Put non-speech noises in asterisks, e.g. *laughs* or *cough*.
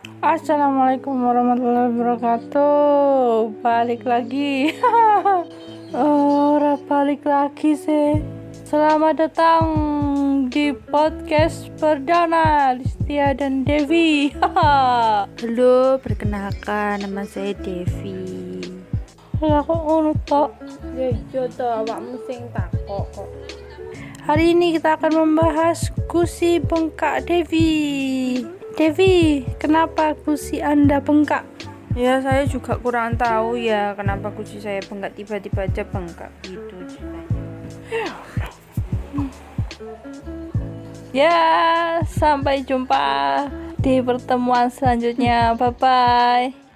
Assalamualaikum warahmatullahi wabarakatuh Balik lagi *laughs* Ora balik lagi sih Selamat datang di podcast perdana Listia dan Devi *laughs* Halo, perkenalkan nama saya Devi. Lah kok ngono tok Ya iya to, awakmu sing takok kok. Hari ini kita akan membahas gusi bengkak Devi. Devi, kenapa gusi Anda bengkak? Ya saya juga kurang tahu ya kenapa gusi saya bengkak tiba-tiba aja bengkak gitu ceritanya. Ya, sampai jumpa di pertemuan selanjutnya. Bye bye.